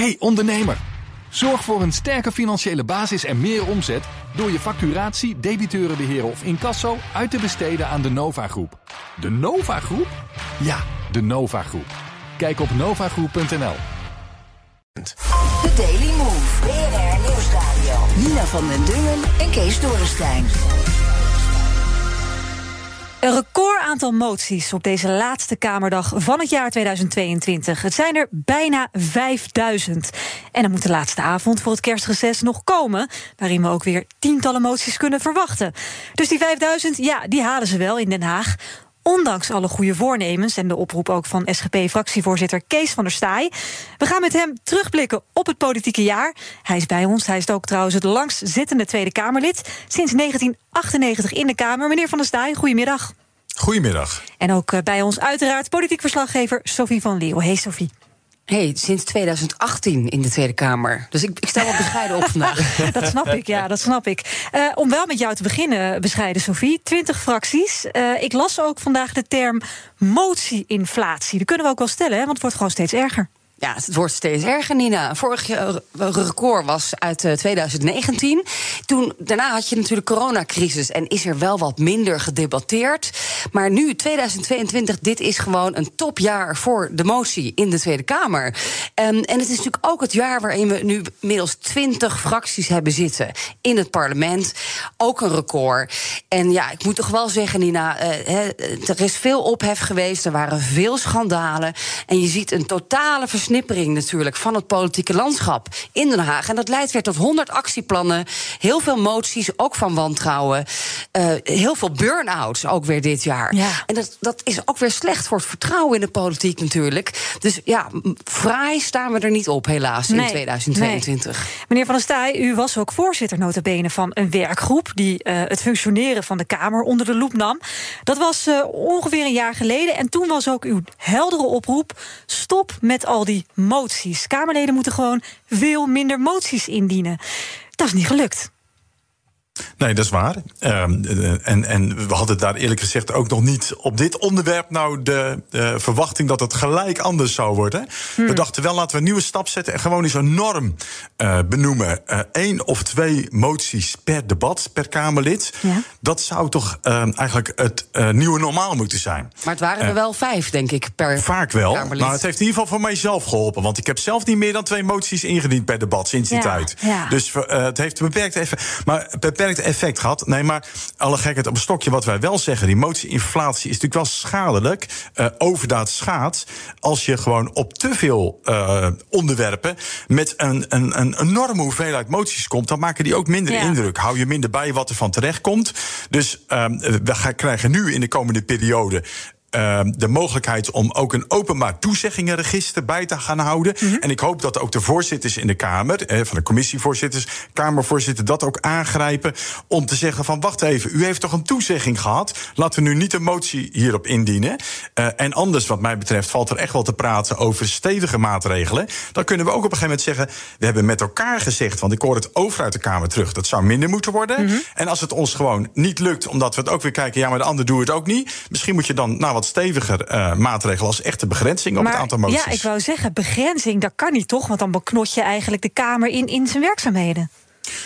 Hey ondernemer, zorg voor een sterke financiële basis en meer omzet door je facturatie, debiteurenbeheer of incasso uit te besteden aan de Nova Groep. De Nova Groep? Ja, de Nova Groep. Kijk op novagroep.nl. The Daily Move. BNR Nieuwsradio. Nina van den Dungen en Kees Dorrestein. Een record aantal moties op deze laatste Kamerdag van het jaar 2022. Het zijn er bijna 5000. En dan moet de laatste avond voor het kerstreces nog komen... waarin we ook weer tientallen moties kunnen verwachten. Dus die 5000, ja, die halen ze wel in Den Haag. Ondanks alle goede voornemens en de oproep ook van SGP-fractievoorzitter Kees van der Staaij. We gaan met hem terugblikken op het politieke jaar. Hij is bij ons. Hij is ook trouwens het langst zittende Tweede Kamerlid. Sinds 1998 in de Kamer. Meneer van der Staaij, goedemiddag. Goedemiddag. En ook eh, bij ons uiteraard politiek verslaggever Sophie van Leeuwen. Hey Sophie. Hey, sinds 2018 in de Tweede Kamer. Dus ik, ik sta wel bescheiden op vandaag. dat snap ik, ja, dat snap ik. Uh, om wel met jou te beginnen, bescheiden Sophie. 20 fracties. Uh, ik las ook vandaag de term motie-inflatie. Dat kunnen we ook wel stellen, hè, want het wordt gewoon steeds erger. Ja, het wordt steeds erger, Nina. Vorig record was uit 2019. Toen, daarna had je natuurlijk coronacrisis en is er wel wat minder gedebatteerd. Maar nu, 2022, dit is gewoon een topjaar voor de motie in de Tweede Kamer. Um, en het is natuurlijk ook het jaar waarin we nu middels 20 fracties hebben zitten in het parlement. Ook een record. En ja, ik moet toch wel zeggen, Nina, he, er is veel ophef geweest. Er waren veel schandalen. En je ziet een totale versnippering natuurlijk van het politieke landschap in Den Haag. En dat leidt weer tot 100 actieplannen, heel veel moties, ook van wantrouwen. Uh, heel veel burn-outs ook weer dit jaar. Ja. En dat, dat is ook weer slecht voor het vertrouwen in de politiek natuurlijk. Dus ja, fraai staan we er niet op, helaas, in Nee, 2022. nee. Meneer Van der Staaij, u was ook voorzitter notabene van een werkgroep... die eh, het functioneren van de Kamer onder de loep nam. Dat was eh, ongeveer een jaar geleden. En toen was ook uw heldere oproep... stop met al die moties. Kamerleden moeten gewoon veel minder moties indienen. Dat is niet gelukt. Nee, dat is waar. Ehm, eh, en, en we hadden daar eerlijk gezegd ook nog niet op dit onderwerp nou de, verwachting dat het gelijk anders zou worden. We dachten wel, laten we een nieuwe stap zetten en gewoon eens een norm eh, benoemen. Eén of twee moties per debat, per Kamerlid. Ja. Dat zou toch ehm, eigenlijk het eh, nieuwe normaal moeten zijn. Maar het waren er wel vijf, denk ik, per Vaak wel, Kamerlid. maar het heeft in ieder geval voor mijzelf geholpen. Want ik heb zelf niet meer dan twee moties ingediend per debat sinds die Ja, tijd. ja. Dus eh, het heeft beperkt effect, maar beperkt effect gehad. Nee, maar alle gekheid op een stokje. Wat wij wel zeggen, die motie-inflatie is natuurlijk wel schadelijk. eh overdaad schaadt. Als je gewoon op te veel eh, onderwerpen met een, een, een enorme hoeveelheid moties komt, dan maken die ook minder Ja. indruk. Hou je minder bij wat er van terecht komt. Dus ehm, we gaan, krijgen nu in de komende periode. Ehm, de mogelijkheid om ook een openbaar toezeggingenregister bij te gaan houden. Mhm. En ik hoop dat ook de voorzitters in de Kamer, eh, van de commissievoorzitters, Kamervoorzitter, dat ook aangrijpen. Om te zeggen: van wacht even, u heeft toch een toezegging gehad? Laten we nu niet een motie hierop indienen. Eh, en anders, wat mij betreft, valt er echt wel te praten over stevige maatregelen. Dan kunnen we ook op een gegeven moment zeggen: we hebben met elkaar gezegd, want ik hoor het over uit de Kamer terug, dat zou minder moeten worden. Mhm. En als het ons gewoon niet lukt, omdat we het ook weer kijken, ja, maar de ander doet het ook niet. Misschien moet je dan naar wat steviger eh, maatregelen als echte begrenzing op het aantal moties. ja, ik wou zeggen, begrenzing, dat kan niet toch? Want dan beknot je eigenlijk de Kamer in, in zijn werkzaamheden.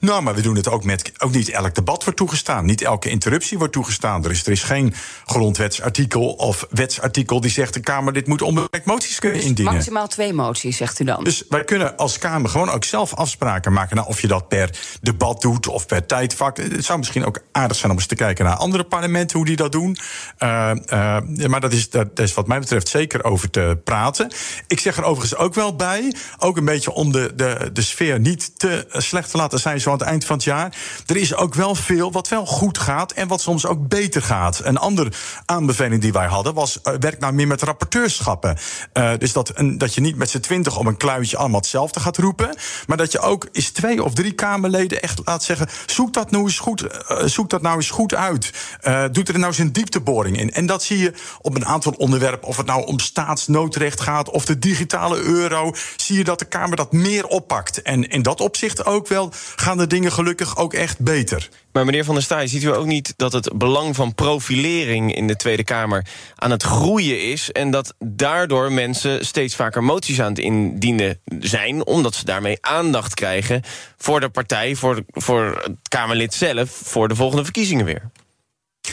Nou, maar we doen het ook met. Ook niet elk debat wordt toegestaan. Niet elke interruptie wordt toegestaan. Er is, er is geen grondwetsartikel of wetsartikel die zegt: de Kamer dit moet onbeperkt moties kunnen indienen. Maximaal twee moties, zegt u dan. Dus wij kunnen als Kamer gewoon ook zelf afspraken maken. Nou, of je dat per debat doet of per tijdvak. Het zou misschien ook aardig zijn om eens te kijken naar andere parlementen, hoe die dat doen. Eh, eh, maar dat is, dat is wat mij betreft zeker over te praten. Ik zeg er overigens ook wel bij, ook een beetje om de, de, de sfeer niet te slecht te laten zijn zo aan het eind van het jaar. Er is ook wel veel wat wel goed gaat en wat soms ook beter gaat. Een andere aanbeveling die wij hadden was: eh, werk nou meer met rapporteurschappen. Eh, dus dat, dat je niet met z'n twintig op een kluitje allemaal hetzelfde gaat roepen. Maar dat je ook eens twee of drie Kamerleden echt laat zeggen: zoek dat nou eens goed, eh, zoek dat nou eens goed uit. Eh doe er nou eens een diepteboring in. En dat zie je op een aantal onderwerpen. Of het nou om staatsnoodrecht gaat of de digitale euro. Zie je dat de Kamer dat meer oppakt. En in dat opzicht ook wel gaan de dingen gelukkig ook echt beter. Maar meneer Van der Staaij, ziet u ook niet dat het belang van profilering in de Tweede Kamer aan het groeien is en dat daardoor mensen steeds vaker moties aan het indienen zijn, omdat ze daarmee aandacht krijgen voor de partij, voor, voor het Kamerlid zelf, voor de volgende verkiezingen weer?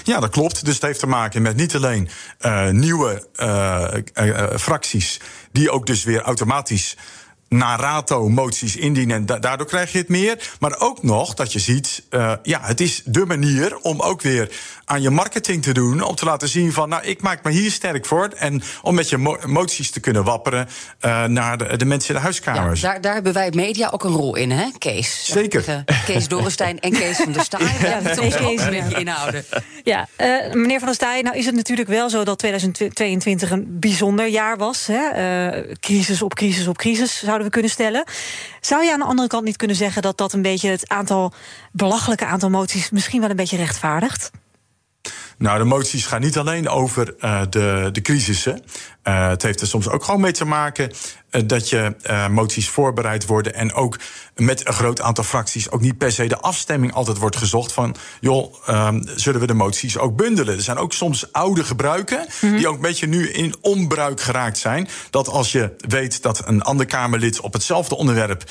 Ja, dat klopt. Dus het heeft te maken met niet alleen uh, nieuwe uh, uh, fracties, die ook dus weer automatisch naar rato moties indienen. En daardoor krijg je het meer. Maar ook nog dat je ziet, uh, ja, het is de manier om ook weer aan je marketing te doen. Om te laten zien van, nou, ik maak me hier sterk voor. En om met je mo moties te kunnen wapperen uh, naar de, de, mensen in de huiskamers. Ja, daar, daar hebben wij media ook een rol in, hè, Kees? Zeker. Kees Dorrestein en Kees van der Staaij. Ja, Kees een beetje inhouden. Ja, uh, meneer van der Staaij, nou is het natuurlijk wel zo dat 2022 een bijzonder jaar was. Hè? crisis op crisis op crisis, we kunnen stellen. Zou je aan de andere kant niet kunnen zeggen dat dat een beetje het aantal belachelijke aantal moties misschien wel een beetje rechtvaardigt? Nou, de moties gaan niet alleen over uh, de, de crisissen. Uh, het heeft er soms ook gewoon mee te maken dat je moties voorbereid worden en ook met een groot aantal fracties ook niet per se de afstemming altijd wordt gezocht van joh, um, zullen we de moties ook bundelen? Er zijn ook soms oude gebruiken mm -hmm. die ook een beetje nu in onbruik geraakt zijn. Dat als je weet dat een ander Kamerlid op hetzelfde onderwerp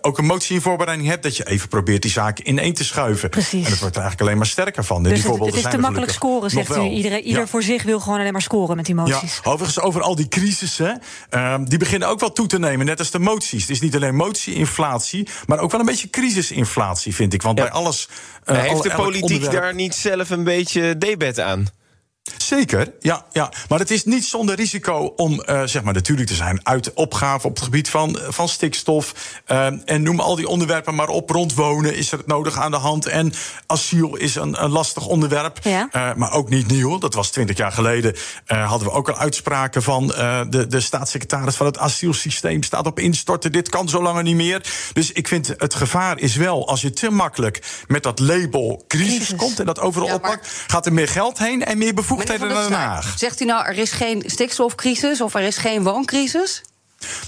ook een motie in voorbereiding hebt, dat je even probeert die zaken ineen te schuiven. Precies. En het wordt er eigenlijk alleen maar sterker van. Dus die het, het is te makkelijk scoren, zegt u. Ieder, ieder ja. voor zich wil gewoon alleen maar scoren met die moties. Ja, overigens over al die crisissen, uh, die beginnen ook wel toe te nemen, net als de moties. Het is niet alleen motie-inflatie, maar ook wel een beetje crisisinflatie, vind ik. Want ja. bij alles... Uh, heeft de politiek daar niet zelf een beetje debet aan? Zeker, ja, ja. Maar het is niet zonder risico om, uh, zeg maar, natuurlijk te zijn uit opgave op het gebied van, van stikstof. Uh, en noem al die onderwerpen maar op. Rond wonen is er het nodig aan de hand. En asiel is een, een lastig onderwerp. Ja. Uh, maar ook niet nieuw. Dat was twintig jaar geleden. hadden we ook al uitspraken van de, de staatssecretaris van het asielsysteem staat op instorten. Dit kan zo langer niet meer. Dus ik vind het gevaar is wel als je te makkelijk met dat label crisis, crisis. komt en dat overal ja, oppakt, gaat er meer geld heen en meer bevoegdheden naar Den Haag. Zegt u nou, er is geen stikstofcrisis of er is geen wooncrisis?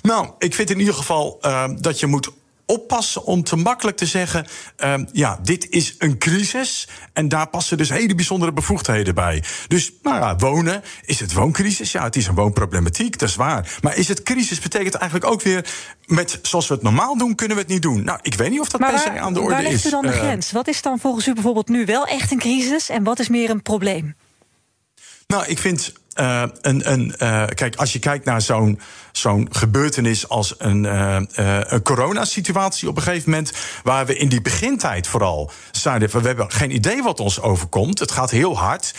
Nou, ik vind in ieder geval uh, dat je moet oppassen om te makkelijk te zeggen: uh, ja, dit is een crisis. En daar passen dus hele bijzondere bevoegdheden bij. Dus, nou ja, wonen. Is het wooncrisis? Ja, het is een woonproblematiek, dat is waar. Maar is het crisis? Betekent eigenlijk ook weer. met zoals we het normaal doen, kunnen we het niet doen. Nou, ik weet niet of dat maar per se aan de orde is. Waar ligt u dan de uh, grens? Wat is dan volgens u bijvoorbeeld nu wel echt een crisis en wat is meer een probleem? Nou, ik vind uh, een. een uh, kijk, als je kijkt naar zo'n gebeurtenis als een, uh, een coronasituatie op een gegeven moment. Waar we in die begintijd vooral zeiden we hebben geen idee wat ons overkomt. Het gaat heel hard.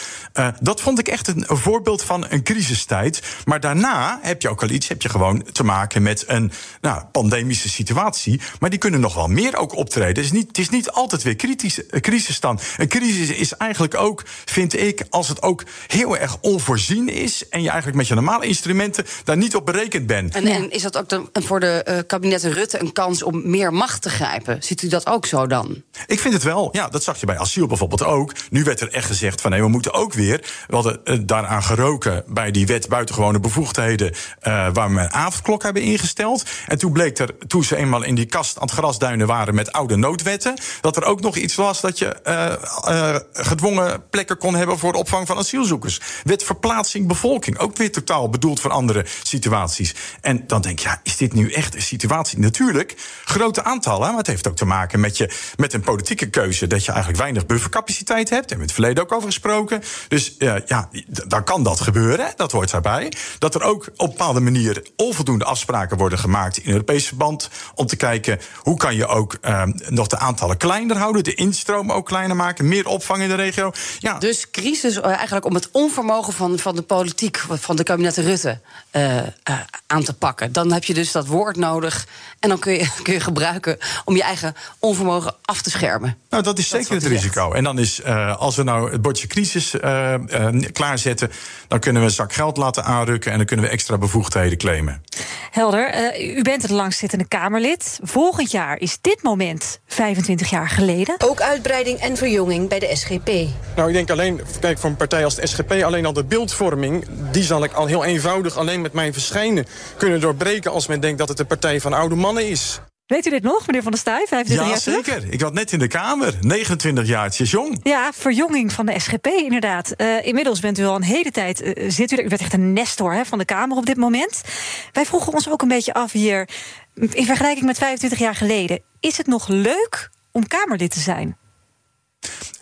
Dat vond ik echt een, een, voorbeeld van een crisistijd. Maar daarna heb je ook al iets, heb je gewoon te maken met een nou, pandemische situatie. Maar die kunnen nog wel meer ook optreden. Het is niet, het is niet altijd weer kritisch, crisis dan. Een crisis is eigenlijk ook, vind ik, als het ook heel erg onvoorzien is. En je eigenlijk met je normale instrumenten daar niet op berekend ben. En, en, is dat ook dan voor de uh, kabinetten Rutte een kans om meer macht te grijpen? Ziet u dat ook zo dan? Ik vind het wel. Ja, dat zag je bij asiel bijvoorbeeld ook. Nu werd er echt gezegd van nee, we moeten ook weer. We hadden uh, daaraan geroken bij die wet buitengewone bevoegdheden. Uh, waar we een avondklok hebben ingesteld. En toen bleek er, toen ze eenmaal in die kast aan het grasduinen waren met oude noodwetten. dat er ook nog iets was dat je gedwongen plekken kon hebben voor de opvang van asielzoekers. Wet verplaatsing bevolking. Ook weer totaal bedoeld voor andere situaties. En dan denk je, ja, is dit nu echt een situatie? Natuurlijk, grote aantallen, maar het heeft ook te maken met, je, met een politieke keuze dat je eigenlijk weinig buffercapaciteit hebt. Hebben we het verleden ook over gesproken. Dus ja, dan kan dat gebeuren, dat hoort daarbij. Dat er ook op bepaalde manier onvoldoende afspraken worden gemaakt in Europees verband. Om te kijken hoe kan je ook uh, nog de aantallen kleiner houden, de instroom ook kleiner maken, meer opvang in de regio. Ja. Dus crisis eigenlijk om het onvermogen van, van de politiek, van de kabinetten Rutte. Uh, uh, aan te pakken. Dan heb je dus dat woord nodig. En dan kun je, kun je gebruiken om je eigen onvermogen af te Nou, dat is dat zeker het risico. Zegt. En dan is, uh, als we nou het bordje crisis uh, klaarzetten, dan kunnen we een zak geld laten aanrukken en dan kunnen we extra bevoegdheden claimen. Helder. u bent het langstzittende Kamerlid. Volgend jaar is dit moment 25 jaar geleden. Ook uitbreiding en verjonging bij de SGP. Nou, ik denk alleen, kijk, voor een partij als de SGP, alleen al de beeldvorming, die zal ik al heel eenvoudig alleen met mijn verschijnen kunnen doorbreken als men denkt dat het een partij van oude mannen is. Weet u dit nog, meneer Van der Staaij? 25 Ja, jaar terug? zeker. Ik had net in de Kamer. 29 jaar, het is jong. Ja, verjonging van de SGP inderdaad. Eh, inmiddels bent u al een hele tijd eh, zit u er. U bent echt een nestor hè, van de Kamer op dit moment. Wij vroegen ons ook een beetje af hier... in vergelijking met 25 jaar geleden... is het nog leuk om Kamerlid te zijn?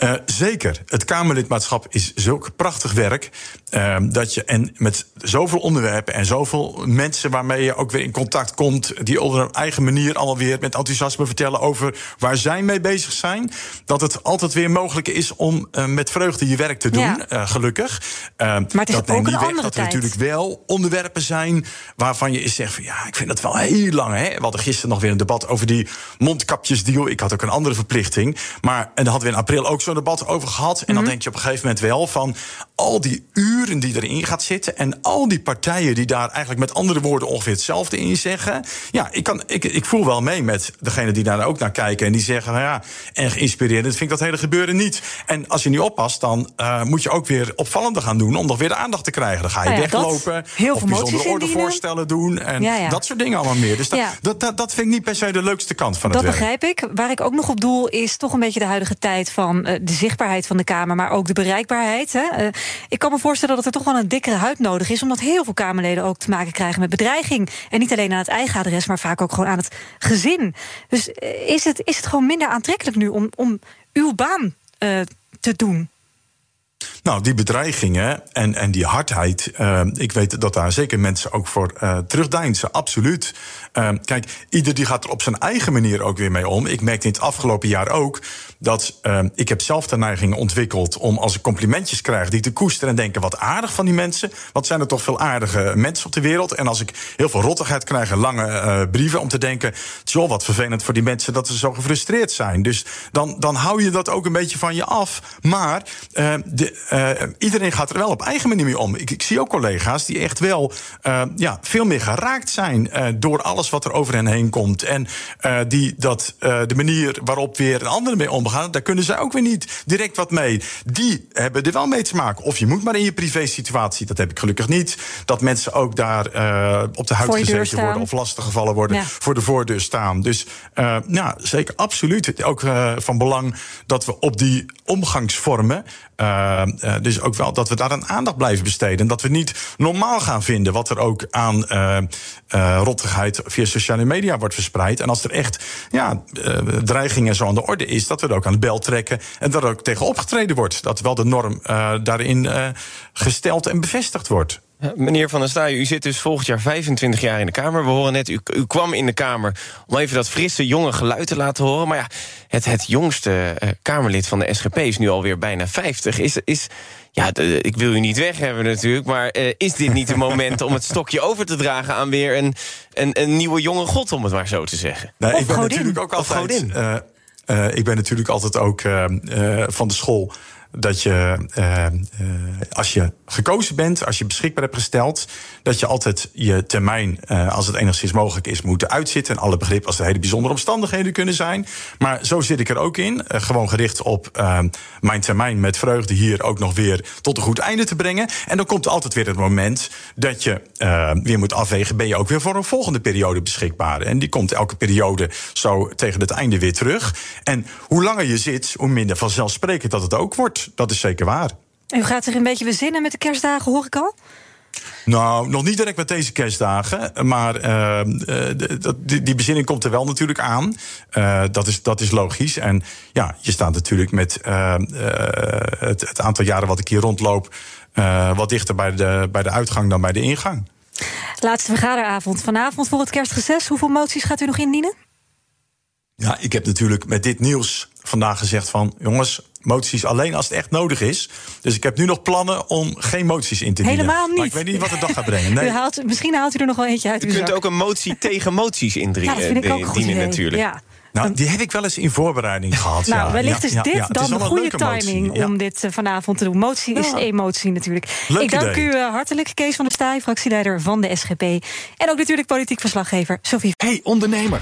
Uh, zeker. Het Kamerlidmaatschap is zulk prachtig werk. Uh, dat je, en met zoveel onderwerpen en zoveel mensen waarmee je ook weer in contact komt. die op hun eigen manier allemaal weer met enthousiasme vertellen over waar zij mee bezig zijn. Dat het altijd weer mogelijk is om uh, met vreugde je werk te doen, Ja. gelukkig. Maar het is dat ook een niet weg andere dat er tijd. natuurlijk wel onderwerpen zijn waarvan je eens zegt van ja, ik vind dat wel heel lang. Hè? We hadden gisteren nog weer een debat over die mondkapjesdeal. Ik had ook een andere verplichting. Maar en daar hadden we april ook zo'n debat over gehad. En dan Mhm. denk je op een gegeven moment wel van al die uren die erin gaat zitten. En al die partijen die daar eigenlijk met andere woorden ongeveer hetzelfde in zeggen. Ja, ik, kan, ik, ik voel wel mee met degene die daar ook naar kijken. En die zeggen, nou ja, en geïnspireerd vind ik dat hele gebeuren niet. En als je niet oppast, dan eh, moet je ook weer opvallender gaan doen om nog weer de aandacht te krijgen. Dan ga je Nou ja, dat, weglopen. heel of bijzondere ordevoorstellen doen. En Ja, ja. dat soort dingen allemaal meer. Dus dat, dat, dat, dat vind ik niet per se de leukste kant van Dat het werk. begrijp ik. Waar ik ook nog op doel is toch een beetje de huidige tijd van eh, de zichtbaarheid van de Kamer, maar ook de bereikbaarheid. Hè. Eh, ik kan me voorstellen dat er toch wel een dikkere huid nodig is, omdat heel veel Kamerleden ook te maken krijgen met bedreiging. En niet alleen aan het eigen adres, maar vaak ook gewoon aan het gezin. Dus eh, is het, is het gewoon minder aantrekkelijk nu om, om uw baan te doen? Nou, die bedreigingen en, en die hardheid. ik weet dat daar zeker mensen ook voor terugdeinzen. Absoluut. Eh, kijk, ieder die gaat er op zijn eigen manier ook weer mee om. Ik merkte in het afgelopen jaar ook dat eh, ik heb zelf de neiging ontwikkeld om als ik complimentjes krijg, die te koesteren en denken: wat aardig van die mensen. Wat zijn er toch veel aardige mensen op de wereld? En als ik heel veel rottigheid krijg lange eh, brieven om te denken: joh, wat vervelend voor die mensen dat ze zo gefrustreerd zijn. Dus dan, dan hou je dat ook een beetje van je af. Maar eh, de, eh, iedereen gaat er wel op eigen manier mee om. Ik, ik zie ook collega's die echt wel eh, ja, veel meer geraakt zijn door alles wat er over hen heen komt. En eh, die dat eh, de manier waarop weer een andere mee omgaan, daar kunnen zij ook weer niet direct wat mee. Die hebben er wel mee te maken. Of je moet maar in je privé-situatie, dat heb ik gelukkig niet. Dat mensen ook daar eh, op de huid gezeten worden of lastiggevallen worden Ja. voor de voordeur staan. Dus ja, zeker absoluut. Ook van belang dat we op die omgangsvormen. Eh, eh, dus ook wel dat we daar een aandacht blijven besteden. En dat we niet normaal gaan vinden wat er ook aan eh, rottigheid via sociale media wordt verspreid. En als er echt ja, eh, dreigingen zo aan de orde is, dat we er ook aan de bel trekken. En dat er ook tegen opgetreden wordt. Dat wel de norm daarin gesteld en bevestigd wordt. Meneer Van der Staaij, u zit dus volgend jaar 25 jaar in de Kamer. We horen net, u, u kwam in de Kamer om even dat frisse, jonge geluid te laten horen. Maar ja, het, het jongste eh, Kamerlid van de SGP is nu alweer bijna 50. Is, is, ja, de- ik wil u niet weg hebben natuurlijk, maar eh, is dit niet het moment om het stokje over te dragen aan weer een, een, een nieuwe jonge god, om het maar zo te zeggen? Nee, Of ik ben godin. natuurlijk ook altijd. eh, eh, ik ben natuurlijk altijd ook eh, eh, van de school. Dat je, eh, eh, als je gekozen bent, als je beschikbaar hebt gesteld, dat je altijd je termijn, eh, als het enigszins mogelijk is, moet uitzitten. En alle begrip als er hele bijzondere omstandigheden kunnen zijn. Maar zo zit ik er ook in. gewoon gericht op mijn termijn met vreugde hier ook nog weer tot een goed einde te brengen. En dan komt altijd weer het moment dat je weer moet afwegen: ben je ook weer voor een volgende periode beschikbaar? En die komt elke periode zo tegen het einde weer terug. En hoe langer je zit, hoe minder vanzelfsprekend dat het ook wordt. Dat is zeker waar. U gaat zich een beetje bezinnen met de kerstdagen, hoor ik al? Nou, nog niet direct met deze kerstdagen. Maar eh, eh, die, die bezinning komt er wel natuurlijk aan. Eh, dat, is, dat is logisch. En ja, je staat natuurlijk met het, het aantal jaren wat ik hier rondloop. eh, wat dichter bij de, bij de uitgang dan bij de ingang. Laatste vergaderavond vanavond voor het kerstreces. Hoeveel moties gaat u nog indienen? Ja, ik heb natuurlijk met dit nieuws vandaag gezegd van... jongens, moties alleen als het echt nodig is. Dus ik heb nu nog plannen om geen moties in te dienen. Helemaal niet. Maar ik weet niet wat de dag gaat brengen. Nee. U haalt, misschien haalt u er nog wel eentje uit U kunt zak. ook een motie tegen moties ja, indringen, dat vind ik ook een goed dienen idee. natuurlijk. Ja. Nou, die heb ik wel eens in voorbereiding gehad. Nou, ja. wellicht Ja, is ja, dit ja. Dan is de een goede timing ja. om dit eh, vanavond te doen. Motie is Ja. emotie natuurlijk. Leuk ik dank idee. u eh, hartelijk, Kees van der Staaij, fractieleider van de SGP. En ook natuurlijk politiek verslaggever Sophie. Hey ondernemer,